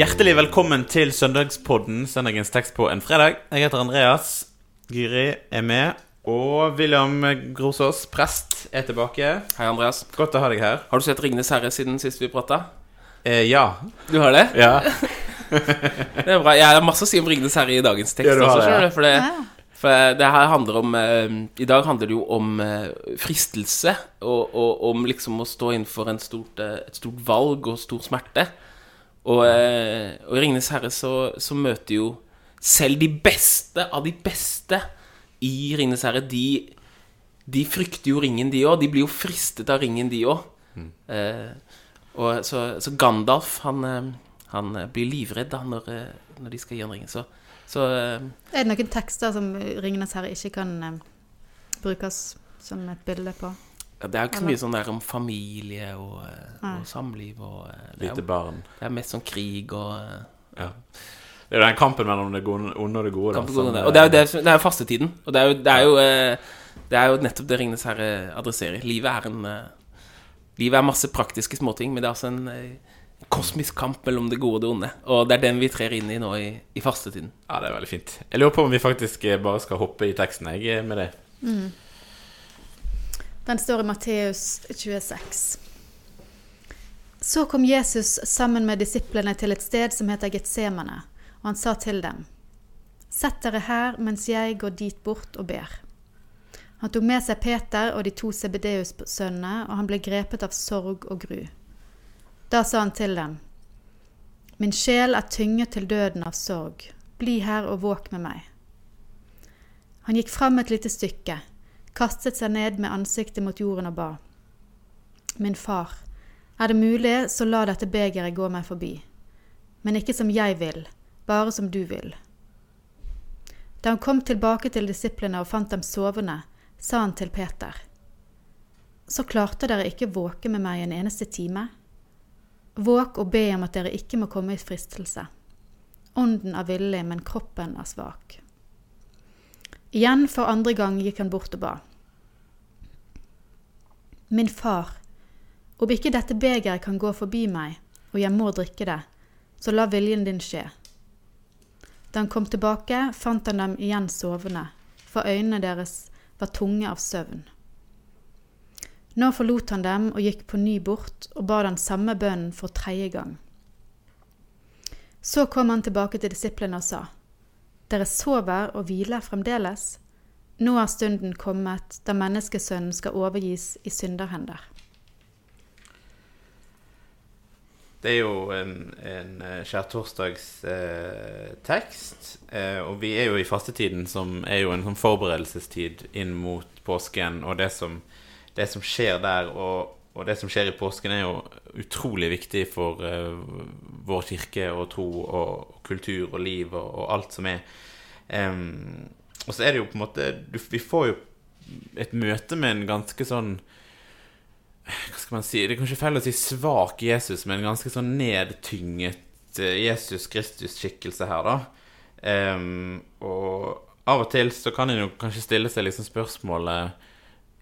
Hjertelig velkommen til Søndagspodden, søndagens tekst på en fredag. Jeg heter Andreas. Gyri er med. Og William Grosås, prest, er tilbake. Hei, Andreas. Godt å ha deg her. Har du sett 'Ringenes herre' siden sist vi prata? Eh, ja. Du har det? ja. Det er bra. Jeg har masse å si om 'Ringenes herre' i dagens tekst Ja, har også, det, skjønner du. For det, for det her handler om eh, I dag handler det jo om eh, fristelse, og, og om liksom å stå innenfor en stort, eh, et stort valg og stor smerte. Og, eh, og i 'Ringenes herre' så, så møter jo selv de beste av de beste i 'Ringenes herre', de, de frykter jo ringen, de òg. De blir jo fristet av ringen, de òg. Eh, så, så Gandalf, han, eh, han eh, blir livredd da når, når de skal gi han ringen. Så, så eh, Er det noen tekster som 'Ringenes herre' ikke kan eh, brukes som et bilde på? Ja, det er jo ikke så mye sånn der om familie og, eh, og samliv og eh, det, er, Lite barn. det er mest sånn krig og eh, Ja. Det er jo den kampen mellom det gode onde og det gode. da, som, eh, Og det er jo, det, som- det er jo fastetiden. Og det er jo, det er jo, eh, det er jo nettopp det Ringenes herre adresserer. Livet er en eh, Livet er masse praktiske småting, men det er altså en eh, kosmisk kamp mellom det gode og det onde. Og det er den vi trer inn i nå i, i fastetiden. Ja, det er veldig fint. Jeg lurer på om vi faktisk eh, bare skal hoppe i teksten jeg, eh, med det. Den står i Matteus 26. Så kom Jesus sammen med disiplene til et sted som heter Getsemane, og han sa til dem, Sett dere her mens jeg går dit bort og ber. Han tok med seg Peter og de to Sebedeus-sønnene, og han ble grepet av sorg og gru. Da sa han til dem, Min sjel er tynget til døden av sorg, bli her og våk med meg. Han gikk fram et lite stykke, kastet seg ned med ansiktet mot jorden og ba. Min far, er det mulig, så la dette begeret gå meg forbi. Men ikke som jeg vil, bare som du vil. Da han kom tilbake til disiplene og fant dem sovende, sa han til Peter. Så klarte dere ikke våke med meg en eneste time? Våk og be om at dere ikke må komme i fristelse. Ånden er villig, men kroppen er svak. Igjen for andre gang gikk han bort og ba. Min far, om ikke dette begeret kan gå forbi meg, og jeg må drikke det, så la viljen din skje. Da han kom tilbake, fant han dem igjen sovende, for øynene deres var tunge av søvn. Nå forlot han dem og gikk på ny bort og ba den samme bønnen for tredje gang. Så kom han tilbake til disiplene og sa, Dere sover og hviler fremdeles? Nå er stunden kommet da menneskesønnen skal overgis i synderhender. Det er jo en, en eh, skjærtorsdagstekst, eh, eh, og vi er jo i fastetiden, som er jo en sånn forberedelsestid inn mot påsken, og det som, det som skjer der, og, og det som skjer i påsken, er jo utrolig viktig for eh, vår kirke og tro og, kultur og liv og, og alt som er. Em, og så er det jo på en måte du, Vi får jo et møte med en ganske sånn hva skal man si, Det er kanskje feil å si svak Jesus, men en ganske sånn nedtynget eh, Jesus Kristus-skikkelse her, da. Um, og av og til så kan en jo kanskje stille seg liksom spørsmålet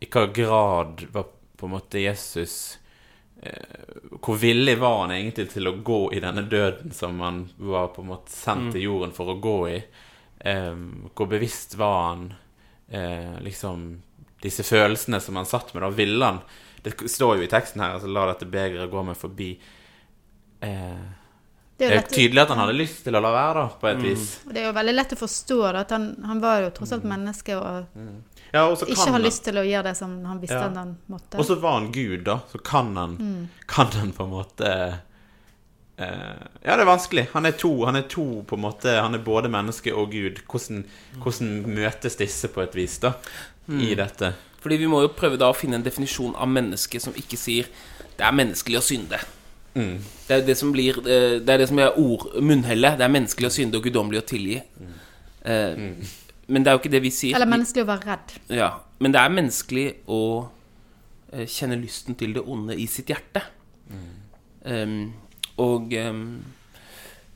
I hva grad var på en måte Jesus eh, Hvor villig var han egentlig til å gå i denne døden som han var på en måte sendt til jorden for å gå i? Em, hvor bevisst var han eh, liksom disse følelsene som han satt med? Da ville han Det står jo i teksten her altså, 'La dette begeret gå meg forbi'. Eh, Det det er, jo er lett, tydelig at han hadde lyst til å la være, da, på et vis. det er jo veldig lett å forstå da, at han, han var jo tross alt menneske og Ja, og så ikke kan har han- lyst til å gjøre det som han visste Ja. han måtte. Og så var han Gud, da. Så kan han, kan han på en måte eh, Ja, det er vanskelig. Han er to. Han er to på en måte Han er både menneske og Gud. Hvordan, hvordan møtes disse på et vis, da? I dette. Fordi vi må jo prøve da å finne en definisjon av menneske som ikke sier det er menneskelig å synde. Det er det som blir eh, Det er det som er ord, munnhellet. Det er menneskelig å synde og guddommelig å tilgi. Eh, Men det er jo ikke det vi sier. Eller menneskelig å være redd. Ja, men det er menneskelig å eh, kjenne lysten til det onde i sitt hjerte. Um, og um,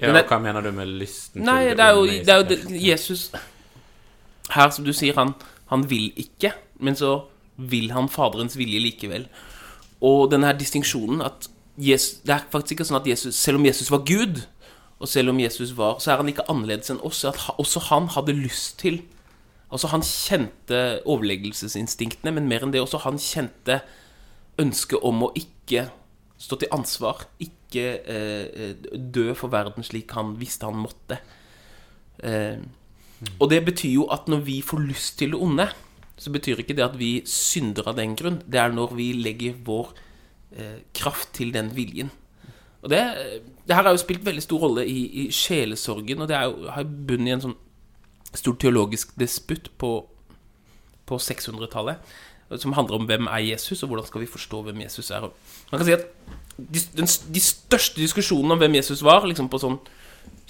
Ja, det- hva mener du med lysten Nei, til det er jo, det er jo det. Jesus Her, som du sier, han, han vil ikke, men så vil han Faderens vilje likevel. Og denne her distinksjonen at Jesus, Det er faktisk ikke sånn at Jesus, selv om Jesus var Gud, Og selv om Jesus var, så er han ikke annerledes enn oss. At også han hadde lyst til Altså Han kjente overleggelsesinstinktene, men mer enn det også han kjente ønsket om å ikke stå til ansvar. Ikke eh, dø for verden slik han visste han måtte. Eh, og det betyr jo at når vi får lyst til det onde, så betyr ikke det at vi synder av den grunn. Det er når vi legger vår eh, kraft til den viljen. Og det, det her har jo spilt veldig stor rolle i, i sjelesorgen, og det jo, har bunn i en sånn stor teologisk disputt på, på 600-tallet, som handler om hvem er Jesus, og hvordan skal vi forstå hvem Jesus er. Man kan si at de, den, de største diskusjonene om hvem Jesus var, liksom på sånn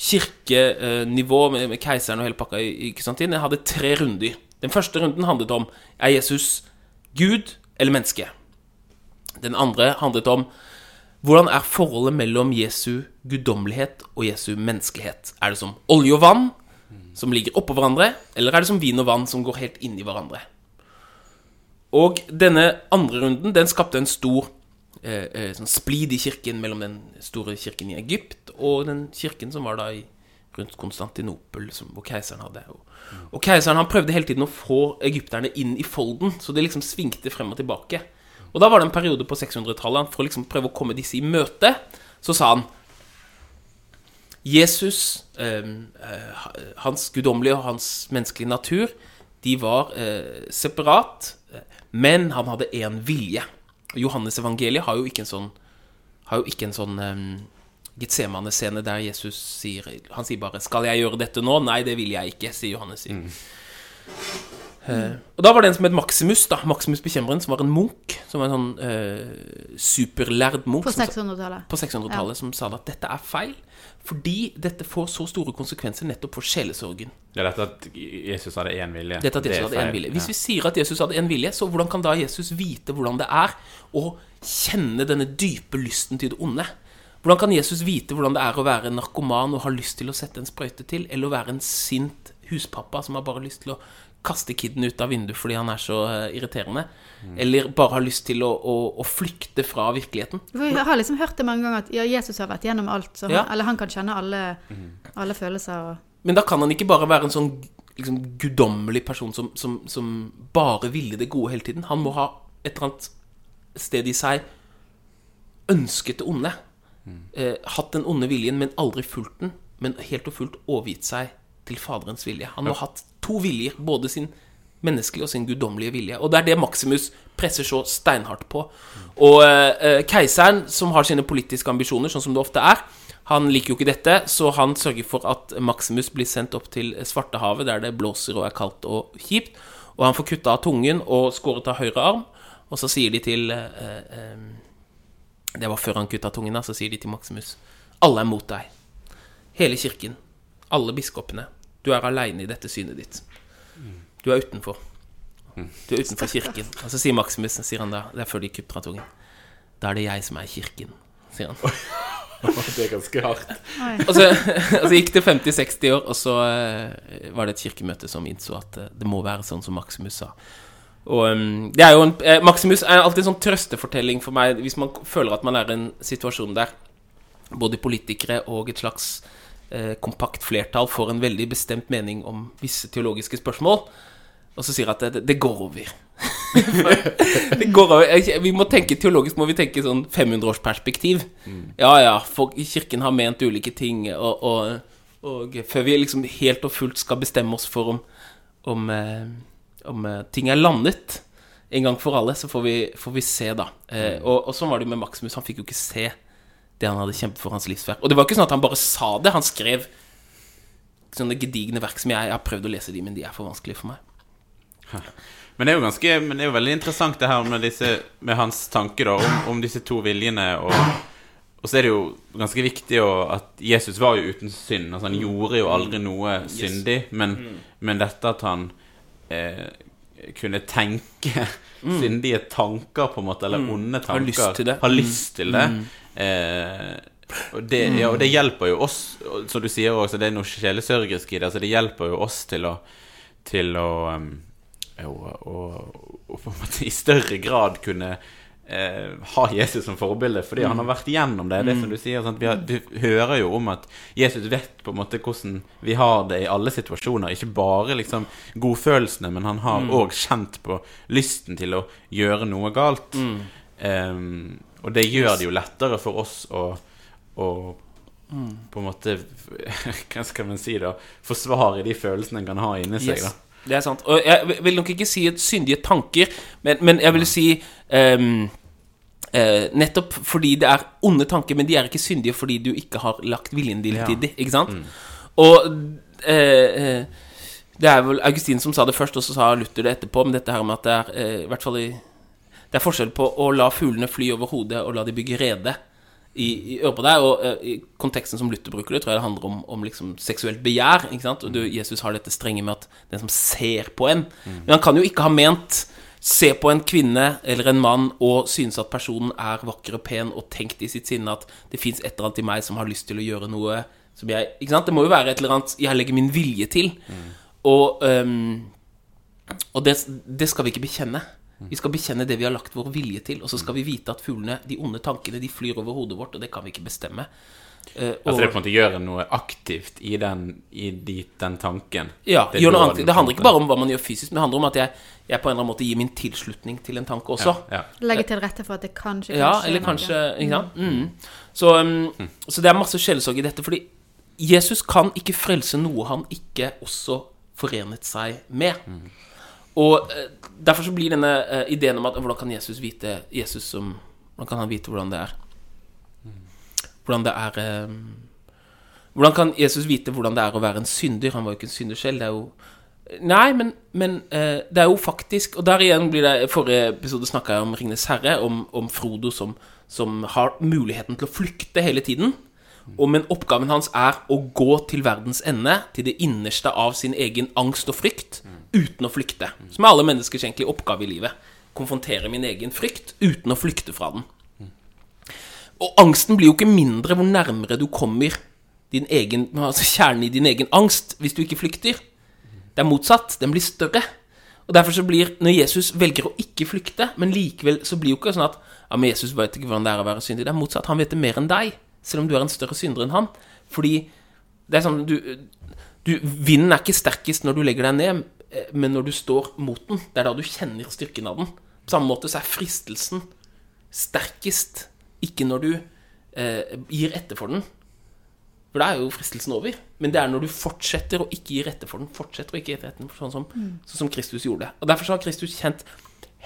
kirkenivå med, med keiseren og hele pakka, i sant, den hadde tre runder. Den første runden handlet om er Jesus Gud eller menneske. Den andre handlet om hvordan er forholdet mellom Jesu guddommelighet og Jesu menneskelighet? Er det som olje og vann, som ligger oppå hverandre, eller er det som vin og vann, som går helt inn i hverandre? Og denne andre runden, den skapte en stor eh, eh, sånn splid i kirken mellom den store kirken i Egypt og den kirken som var da i, rundt Konstantinopel, som, hvor keiseren hadde. Og, og keiseren han prøvde hele tiden å få egypterne inn i folden, så det liksom svingte frem og tilbake. Og da var det en periode på 600-tallet for å liksom prøve å komme disse i møte. Så sa han Jesus, eh, eh, hans guddommelige og hans menneskelige natur, de var eh, separat, men han hadde én vilje. Johannes evangeliet har jo ikke en sånn Har jo ikke en sånn um, Getsemane-scene der Jesus sier Han sier bare 'Skal jeg gjøre dette nå?' 'Nei, det vil jeg ikke', sier Johannes. Eh, og da var det en som het Maximus, da Maximus bekjemperen, som var en munk. Som var en sånn eh, superlærd munk. På 600-tallet. på 600-tallet som sa at dette er feil, fordi dette får så store konsekvenser nettopp for sjelesorgen. Ja, dette at Jesus hadde én vilje. Dette at Jesus er hadde en vilje. Hvis Ja. vi sier at Jesus hadde en vilje, så hvordan kan da Jesus vite hvordan det er å kjenne denne dype lysten til det onde? Hvordan kan Jesus vite hvordan det er å være en narkoman og ha lyst til å sette en sprøyte til, eller å være en sint huspappa som har bare lyst til å kaste kiden ut av vinduet fordi han er så irriterende. irriterende, eller bare har lyst til å, å, å flykte fra virkeligheten? For Jeg har liksom hørt det mange ganger at ja, Jesus har vært gjennom alt. Så han, Ja. Eller han kan kjenne alle, alle følelser. Og, Men da kan han ikke bare være en sånn liksom, guddommelig person som, som, som bare ville det gode hele tiden. Han må ha et eller annet sted i seg ønsket det onde. Eh, hatt den onde viljen, men aldri fulgt den. Men helt og fullt overgitt seg til Faderens vilje. Han har ha hatt to viljer, både sin menneskelige og sin guddommelige vilje. Og det er det Maximus presser så steinhardt på. Og eh, eh, keiseren, som har sine politiske ambisjoner, sånn som det ofte er, han liker jo ikke dette, så han sørger for at Maximus blir sendt opp til Svartehavet, der det blåser og er kaldt og kjipt. Og han får kutta av tungen og skåret av høyre arm. Og så sier de til eh, eh, Det var før han kutta tungen, da. Så sier de til Maximus Alle er mot deg. Hele kirken. Alle biskopene. Du er aleine i dette synet ditt. Du er utenfor. Du er utenfor kirken. Og så sier Maximus, sier han da, det er før de kupper av tungen Da er det jeg som er kirken, sier han. Det er ganske hardt. Og så, og så gikk det 50-60 år, og så eh, var det et kirkemøte som innså at eh, det må være sånn som Maximus sa. Og um, det er jo en, eh, Maximus er alltid en sånn trøstefortelling for meg hvis man føler at man er i en situasjon der både politikere og et slags eh, kompakt flertall får en veldig bestemt mening om visse teologiske spørsmål, og så sier at det, det går over. det går over. Vi må tenke teologisk må vi tenke sånn 500-årsperspektiv. Ja ja, for kirken har ment ulike ting, og, og, og før vi liksom helt og fullt skal bestemme oss for om, om, eh, om eh, ting er landet en gang for alle, så får vi, får vi se, da. Eh, og, og sånn var det jo med Maximus. Han fikk jo ikke se det han hadde kjempet for hans livsverk. Og det var ikke sånn at han bare sa det. Han skrev sånne gedigne verk som jeg, jeg har prøvd å lese de, men de er for vanskelige for meg. Men det er jo ganske Men det er jo veldig interessant det her med, disse, med hans tanke da om, om disse to viljene. Og, og så er det jo ganske viktig å, at Jesus var jo uten synd. Altså Han gjorde jo aldri noe syndig. Men, men dette at han eh, kunne tenke syndige tanker, på en måte, eller onde Har tanker lyst til det. Har lyst til det. Eh, og det, ja, og det hjelper jo oss, som du sier også, det er noe sjelesørgerisk i det. Altså det hjelper jo oss til å, til å um, å, å, å i større grad kunne eh, ha Jesus som forbilde, fordi han har vært igjennom det. Det som du sier, sant? Vi, har, du hører jo om at Jesus vet på en måte hvordan vi har det i alle situasjoner. Ikke bare liksom godfølelsene, men han har òg kjent på lysten til å gjøre noe galt. Eh, og det gjør det jo lettere for oss å, å på en måte Hva skal man si, da? Forsvare de følelsene en kan ha inni seg. Yes, da det er sant. Og jeg vil nok ikke si at syndige tanker, men, men jeg vil si ehm, eh, Nettopp fordi det er onde tanker, men de er ikke syndige fordi du ikke har lagt viljen din Ja. til dem. Ikke sant? Og eh, eh, det er vel Augustin som sa det først, og så sa Luther det etterpå, men dette her med at det er eh, i hvert fall i Det er forskjell på å la fuglene fly over hodet og la de bygge rede i, i øret på deg. Og uh, i konteksten som Luther bruker det, tror jeg det handler om, om liksom seksuelt begjær. Ikke sant? Og du, Jesus har dette strenge med at den som ser på en Men han kan jo ikke ha ment se på en kvinne eller en mann og synes at personen er vakker og pen, og tenkt i sitt sinne at det fins et eller annet i meg som har lyst til å gjøre noe som jeg Ikke sant? Det må jo være et eller annet jeg legger min vilje til. Og, um, og det, det skal vi ikke bekjenne. Vi skal bekjenne det vi har lagt vår vilje til, og så skal vi vite at fuglene, de onde tankene, de flyr over hodet vårt, og det kan vi ikke bestemme. Eh, Altså og- det er på en måte gjøre noe aktivt i den, i dit, den tanken. Ja, Det gjør noe annet. Det handler ikke bare om hva man gjør fysisk, men det handler om at jeg, jeg på en eller annen måte gir min tilslutning til en tanke også. ja, ja. Legge til rette for at det kanskje Ja, kan skje eller kanskje Ikke sant? Mm. Så, um, så det er masse sjelesorg i dette. Fordi Jesus kan ikke frelse noe han ikke også forenet seg med. Og uh, derfor så blir denne uh, ideen om at hvordan kan Jesus vite Jesus som Hvordan kan han vite hvordan det er? Hvordan det er eh, Hvordan kan Jesus vite hvordan det er å være en synder? Han var jo ikke en synder selv. Det er jo Nei, men, men eh, det er jo faktisk Og der igjen blir det forrige episode snakka jeg om Ringnes herre, om, om Frodo som, som har muligheten til å flykte hele tiden. Og men oppgaven hans er å gå til verdens ende, til det innerste av sin egen angst og frykt, uten å flykte. Som er alle menneskers egentlig oppgave i livet. Konfrontere min egen frykt uten å flykte fra den. Og angsten blir jo ikke mindre hvor nærmere du kommer din egen, altså kjernen i din egen angst hvis du ikke flykter. Det er motsatt. Den blir større. Og derfor så blir, Når Jesus velger å ikke flykte, men likevel så blir jo ikke sånn at ja, men Jesus vet ikke hvordan det er å være syndig. Det er motsatt. Han vet det mer enn deg, selv om du er en større synder enn han. Fordi det er sånn du, du, Vinden er ikke sterkest når du legger deg ned, men når du står mot den. Det er da du kjenner styrken av den. På samme måte så er fristelsen sterkest ikke når du eh, gir etter for den. For da er jo fristelsen over. Men det er når du fortsetter å ikke gi etter for den, fortsetter å ikke gi etter den, sånn som, sånn som Kristus gjorde. Og Derfor så har Kristus kjent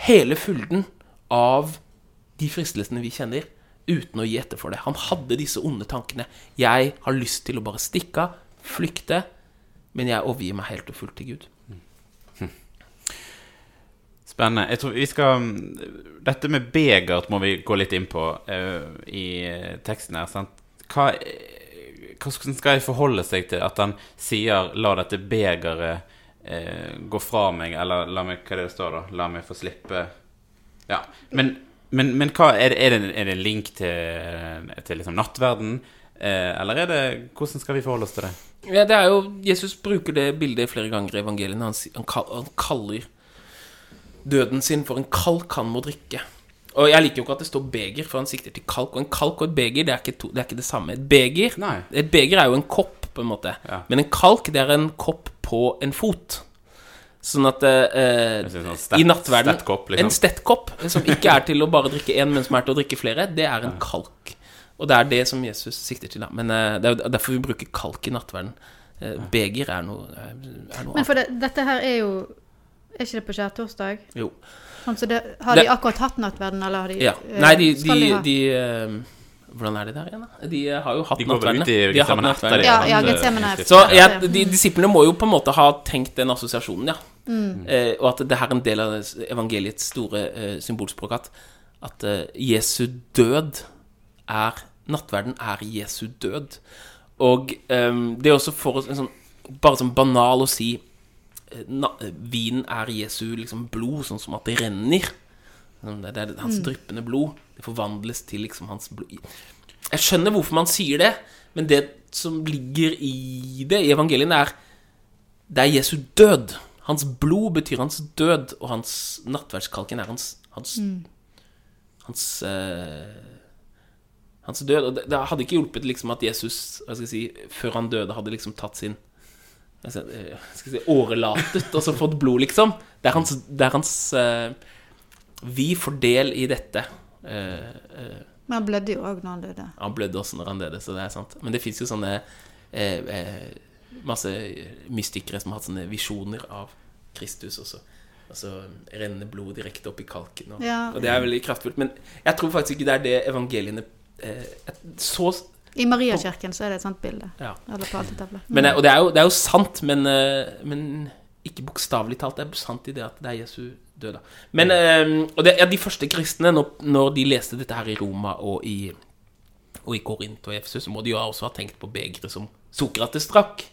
hele fylden av de fristelsene vi kjenner, uten å gi etter for det. Han hadde disse onde tankene. Jeg har lyst til å bare stikke av, flykte, men jeg overgir meg helt og fullt til Gud. Spennende. Jeg tror vi skal Dette med begert må vi gå litt inn på uh, i teksten her. Sant? Hva, eh, hvordan skal jeg forholde seg til at han sier 'la dette begeret uh, gå fra meg', eller la meg, hva det står da? 'La meg få slippe' Ja. Men, men, men hva, er, det, er, det, en link til, til liksom nattverden? Uh, eller er det Hvordan skal vi forholde oss til det? Ja, det er jo, Jesus bruker det bildet flere ganger i evangeliene. Han, han, han kaller døden sin for en kalk han må drikke. Og jeg liker jo ikke at det står beger, for han sikter til kalk. Og en kalk og et beger, det er ikke, to, det, er ikke det samme. Et beger, et beger er jo en kopp, på en måte. Ja. Men en kalk, det er en kopp på en fot. Sånn at eh, er sånn stett- i nattverden stettkopp, liksom. En stettkopp, som ikke er til å bare drikke én, men som er til å drikke flere, det er en kalk. Og det er det som Jesus sikter til. da Men eh, det er derfor vi bruker kalk i nattverden. Eh, beger er noe, er noe Men for det, dette her er jo Er ikke det på skjærtorsdag? Jo. Sånn, så det, har Det- de akkurat hatt nattverden, eller har de Ja. eh, Nei, de, skal de, ha? de eh, Hvordan er de der igjen, da? De eh, har jo hatt De nattverdene. ut i De har hatt nattverdene. Ja, ja, Getsemane Så Ja, de, disiplene må jo på en måte ha tenkt den assosiasjonen, ja. Mm. Eh, og at det her er en del av evangeliets store eh, symbolspråk. At, at eh, Jesu død er Nattverden er Jesu død. Og det er også for oss en sånn bare sånn banal å si Vinen er Jesu liksom blod, sånn som at det renner. Sånn, Det er hans dryppende blod. Det forvandles til liksom hans blod Jeg skjønner hvorfor man sier det, men det som ligger i det i evangeliene, er det er Jesu død. Hans blod betyr hans død, og hans nattverdskalken er hans, hans, hans uh, hans død. Og det, det hadde ikke hjulpet liksom at Jesus, si, før han døde, hadde liksom tatt sin skal jeg eh, skal si, årelatet og så fått blod, liksom. Det er hans, det er hans uh, Vi får del i dette. Uh, uh, Men han blødde jo òg når han døde. han blødde også når han døde, så det er sant. Men det fins jo sånne masse mystikere som har hatt sånne visjoner av Kristus også. Altså renne blod direkte opp i kalken. Og, Ja. og det er veldig kraftfullt. Men jeg tror faktisk ikke det er det evangeliene så I Mariakirken så er det et sånt bilde. Ja. Eller på altertavla. Men, eh, og det er, jo, det er jo sant, men, eh, men ikke bokstavelig talt. Det er sant i det at det er Jesu død. da. Men, eh, og det, ja, de første kristne, når, når de leste dette her i Roma og i, og i Korint og Efesus, så må de jo også ha tenkt på begeret som Sokrates drakk.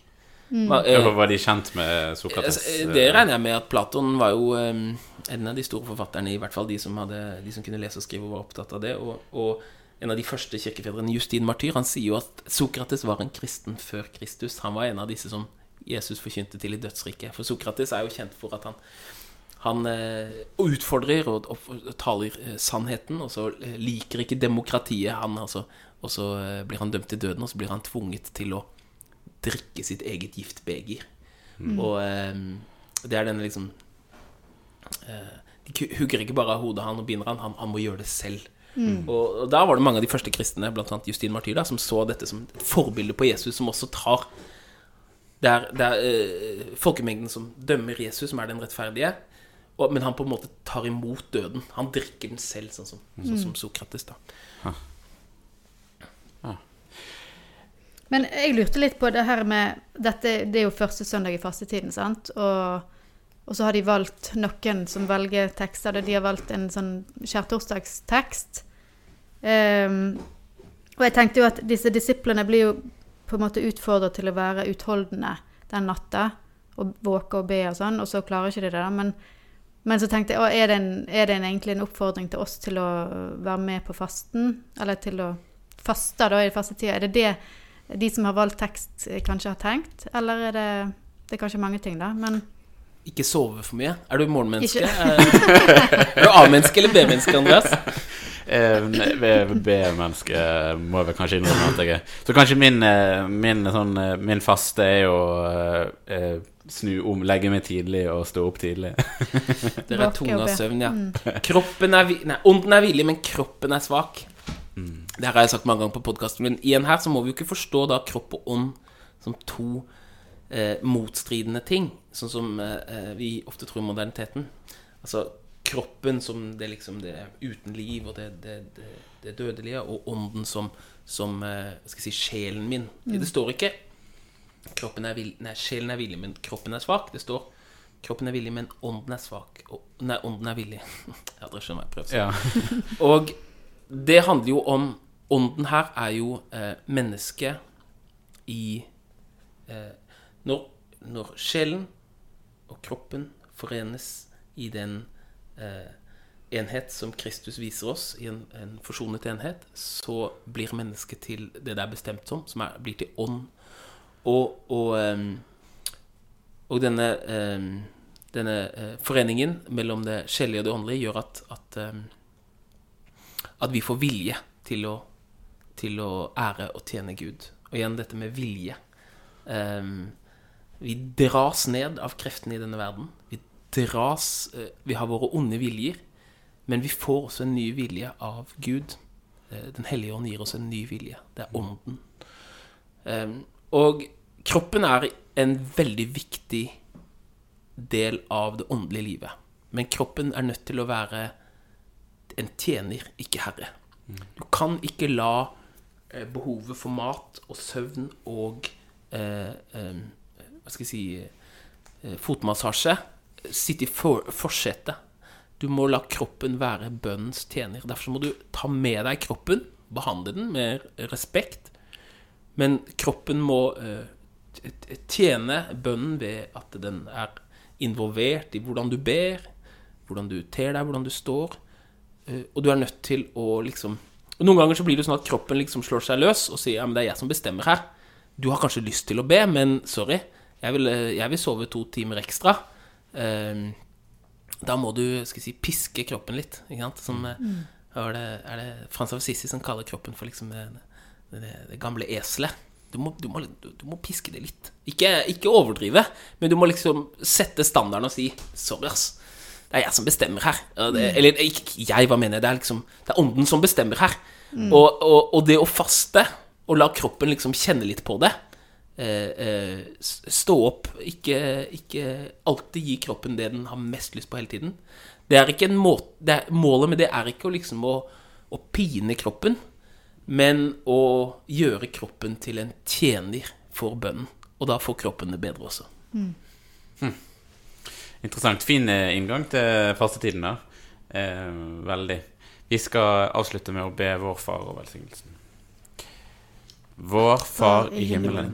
Hva- eh, Ja, Var de kjent med Sokrates? Det regner jeg med at Platon var jo eh, en av de store forfatterne, i hvert fall de som, hadde, de som kunne lese og skrive og var opptatt av det. Og, og en av de første kirkefedrene, Justin Martyr, han sier jo at Sokrates var en kristen før Kristus. Han var en av disse som Jesus forkynte til i dødsriket. For Sokrates er jo kjent for at han han eh, utfordrer og, og, og taler eh, sannheten, og så eh, liker ikke demokratiet han, altså. Og så blir han dømt til døden, og så blir han tvunget til å drikke sitt eget giftbeger. Og eh, det er denne liksom eh, De hugger ikke bare av hodet han og binder han, han, han må gjøre det selv. Og, og da var det mange av de første kristne, bl.a. Justin Martyr, da, som så dette som et forbilde på Jesus, som også tar Det er, det er eh, folkemengden som dømmer Jesus, som er den rettferdige. Og, men han på en måte tar imot døden. Han drikker den selv, sånn som, sånn som Sokrates. da Men jeg lurte litt på det her med dette, Det er jo første søndag i fastetiden, sant? Og, og så har de valgt noen som velger tekster. De har valgt en sånn skjærtorsdagstekst. Um, og jeg tenkte jo at disse disiplene blir jo på en måte utfordret til å være utholdende den natta. Og våke og be og sånn, og så klarer ikke de det. da, Men, men så tenkte jeg, er det, en, er det en, egentlig en oppfordring til oss til å være med på fasten? Eller til å faste da i fastetida? Er det det de som har valgt tekst, eh, kanskje har tenkt? Eller er det Det er kanskje mange ting, da, men Ikke sove for mye. Er du morgenmenneske? Er du A-menneske eller B-menneske, Andreas? Eh, B-menneske må jeg vel kanskje innrømme at jeg er. Så kanskje min, eh, min, sånn, eh, min faste er å eh, eh, snu om, legge meg tidlig og stå opp tidlig. Dere er tunge av søvn, ja. Kroppen er vi... Nei, ånden er villig, men kroppen er svak. Det her har jeg sagt mange ganger på podkasten, men igjen her så må vi jo ikke forstå da kropp og ånd som to eh, motstridende ting, sånn som eh, vi ofte tror i moderniteten. Altså kroppen som det liksom det uten liv og det, det, det, det dødelige, og ånden som, som eh, skal jeg si, sjelen min. Det står ikke kroppen er villig, nei, sjelen er villig, men kroppen er svak. Det står kroppen er villig, men ånden er svak. Og, nei, ånden er villig. ja, dere skjønner hva jeg prøver å si. Ja. Og det handler jo om Ånden her er jo eh, mennesket i eh, når, når sjelen og kroppen forenes i den eh, enhet som Kristus viser oss, i en, en forsonet enhet, så blir mennesket til det det er bestemt som, som er, blir til ånd. Og, og, eh, og denne, eh, denne eh, foreningen mellom det sjelelige og det åndelige gjør at, at ehm, at vi får vilje til å, til å ære og tjene Gud. Og igjen dette med vilje. Ehm, vi dras ned av kreftene i denne verden. Vi dras eh, Vi har våre onde viljer, men vi får også en ny vilje av Gud. Eh, Den hellige ånd gir oss en ny vilje. Det er ånden. Og kroppen er en veldig viktig del av det åndelige livet. Men kroppen er nødt til å være en tjener, ikke herre. Du kan ikke la eh, behovet for mat og søvn og eh, eh, Hva skal jeg si eh, Fotmassasje sitte i for forsetet. Du må la kroppen være bønnens tjener. Derfor må du ta med deg kroppen, behandle den med respekt. Men kroppen må eh, tjene bønnen ved at den er involvert i hvordan du ber, hvordan du ter deg, hvordan du står. Eh, Og du er nødt til å liksom Noen ganger så blir det sånn at kroppen liksom slår seg løs og sier ja, men det er jeg som bestemmer her. Du har kanskje lyst til å be, men sorry, jeg vil, eh, jeg vil sove to timer ekstra. Eh, Da må du skal jeg si, piske kroppen litt. Ikke sant? Som, mm. er det, er det Frans av Sissi som kaller kroppen for liksom det, det, det gamle eselet. Du må, du, må, du må, piske det litt. Ikke, ikke, overdrive, men du må liksom sette standarden og si 'sorry, ass'. Det er jeg som bestemmer her. Det, eller ikke jeg, hva mener jeg? Det er liksom Det er ånden som bestemmer her. Mm. Og, og, og, det å faste, og la kroppen liksom kjenne litt på det eh, eh, Stå opp, ikke, ikke alltid gi kroppen det den har mest lyst på hele tiden. Det er ikke en måte Målet med det er ikke å liksom å, å pine kroppen men å gjøre kroppen til en tjener for bønnen. Og da får kroppen det bedre også. Mm. Hm. Interessant. Fin eh, inngang til fastetiden der. Eh, veldig. Vi skal avslutte med å be vår far og velsignelsen. Vår Far i himmelen.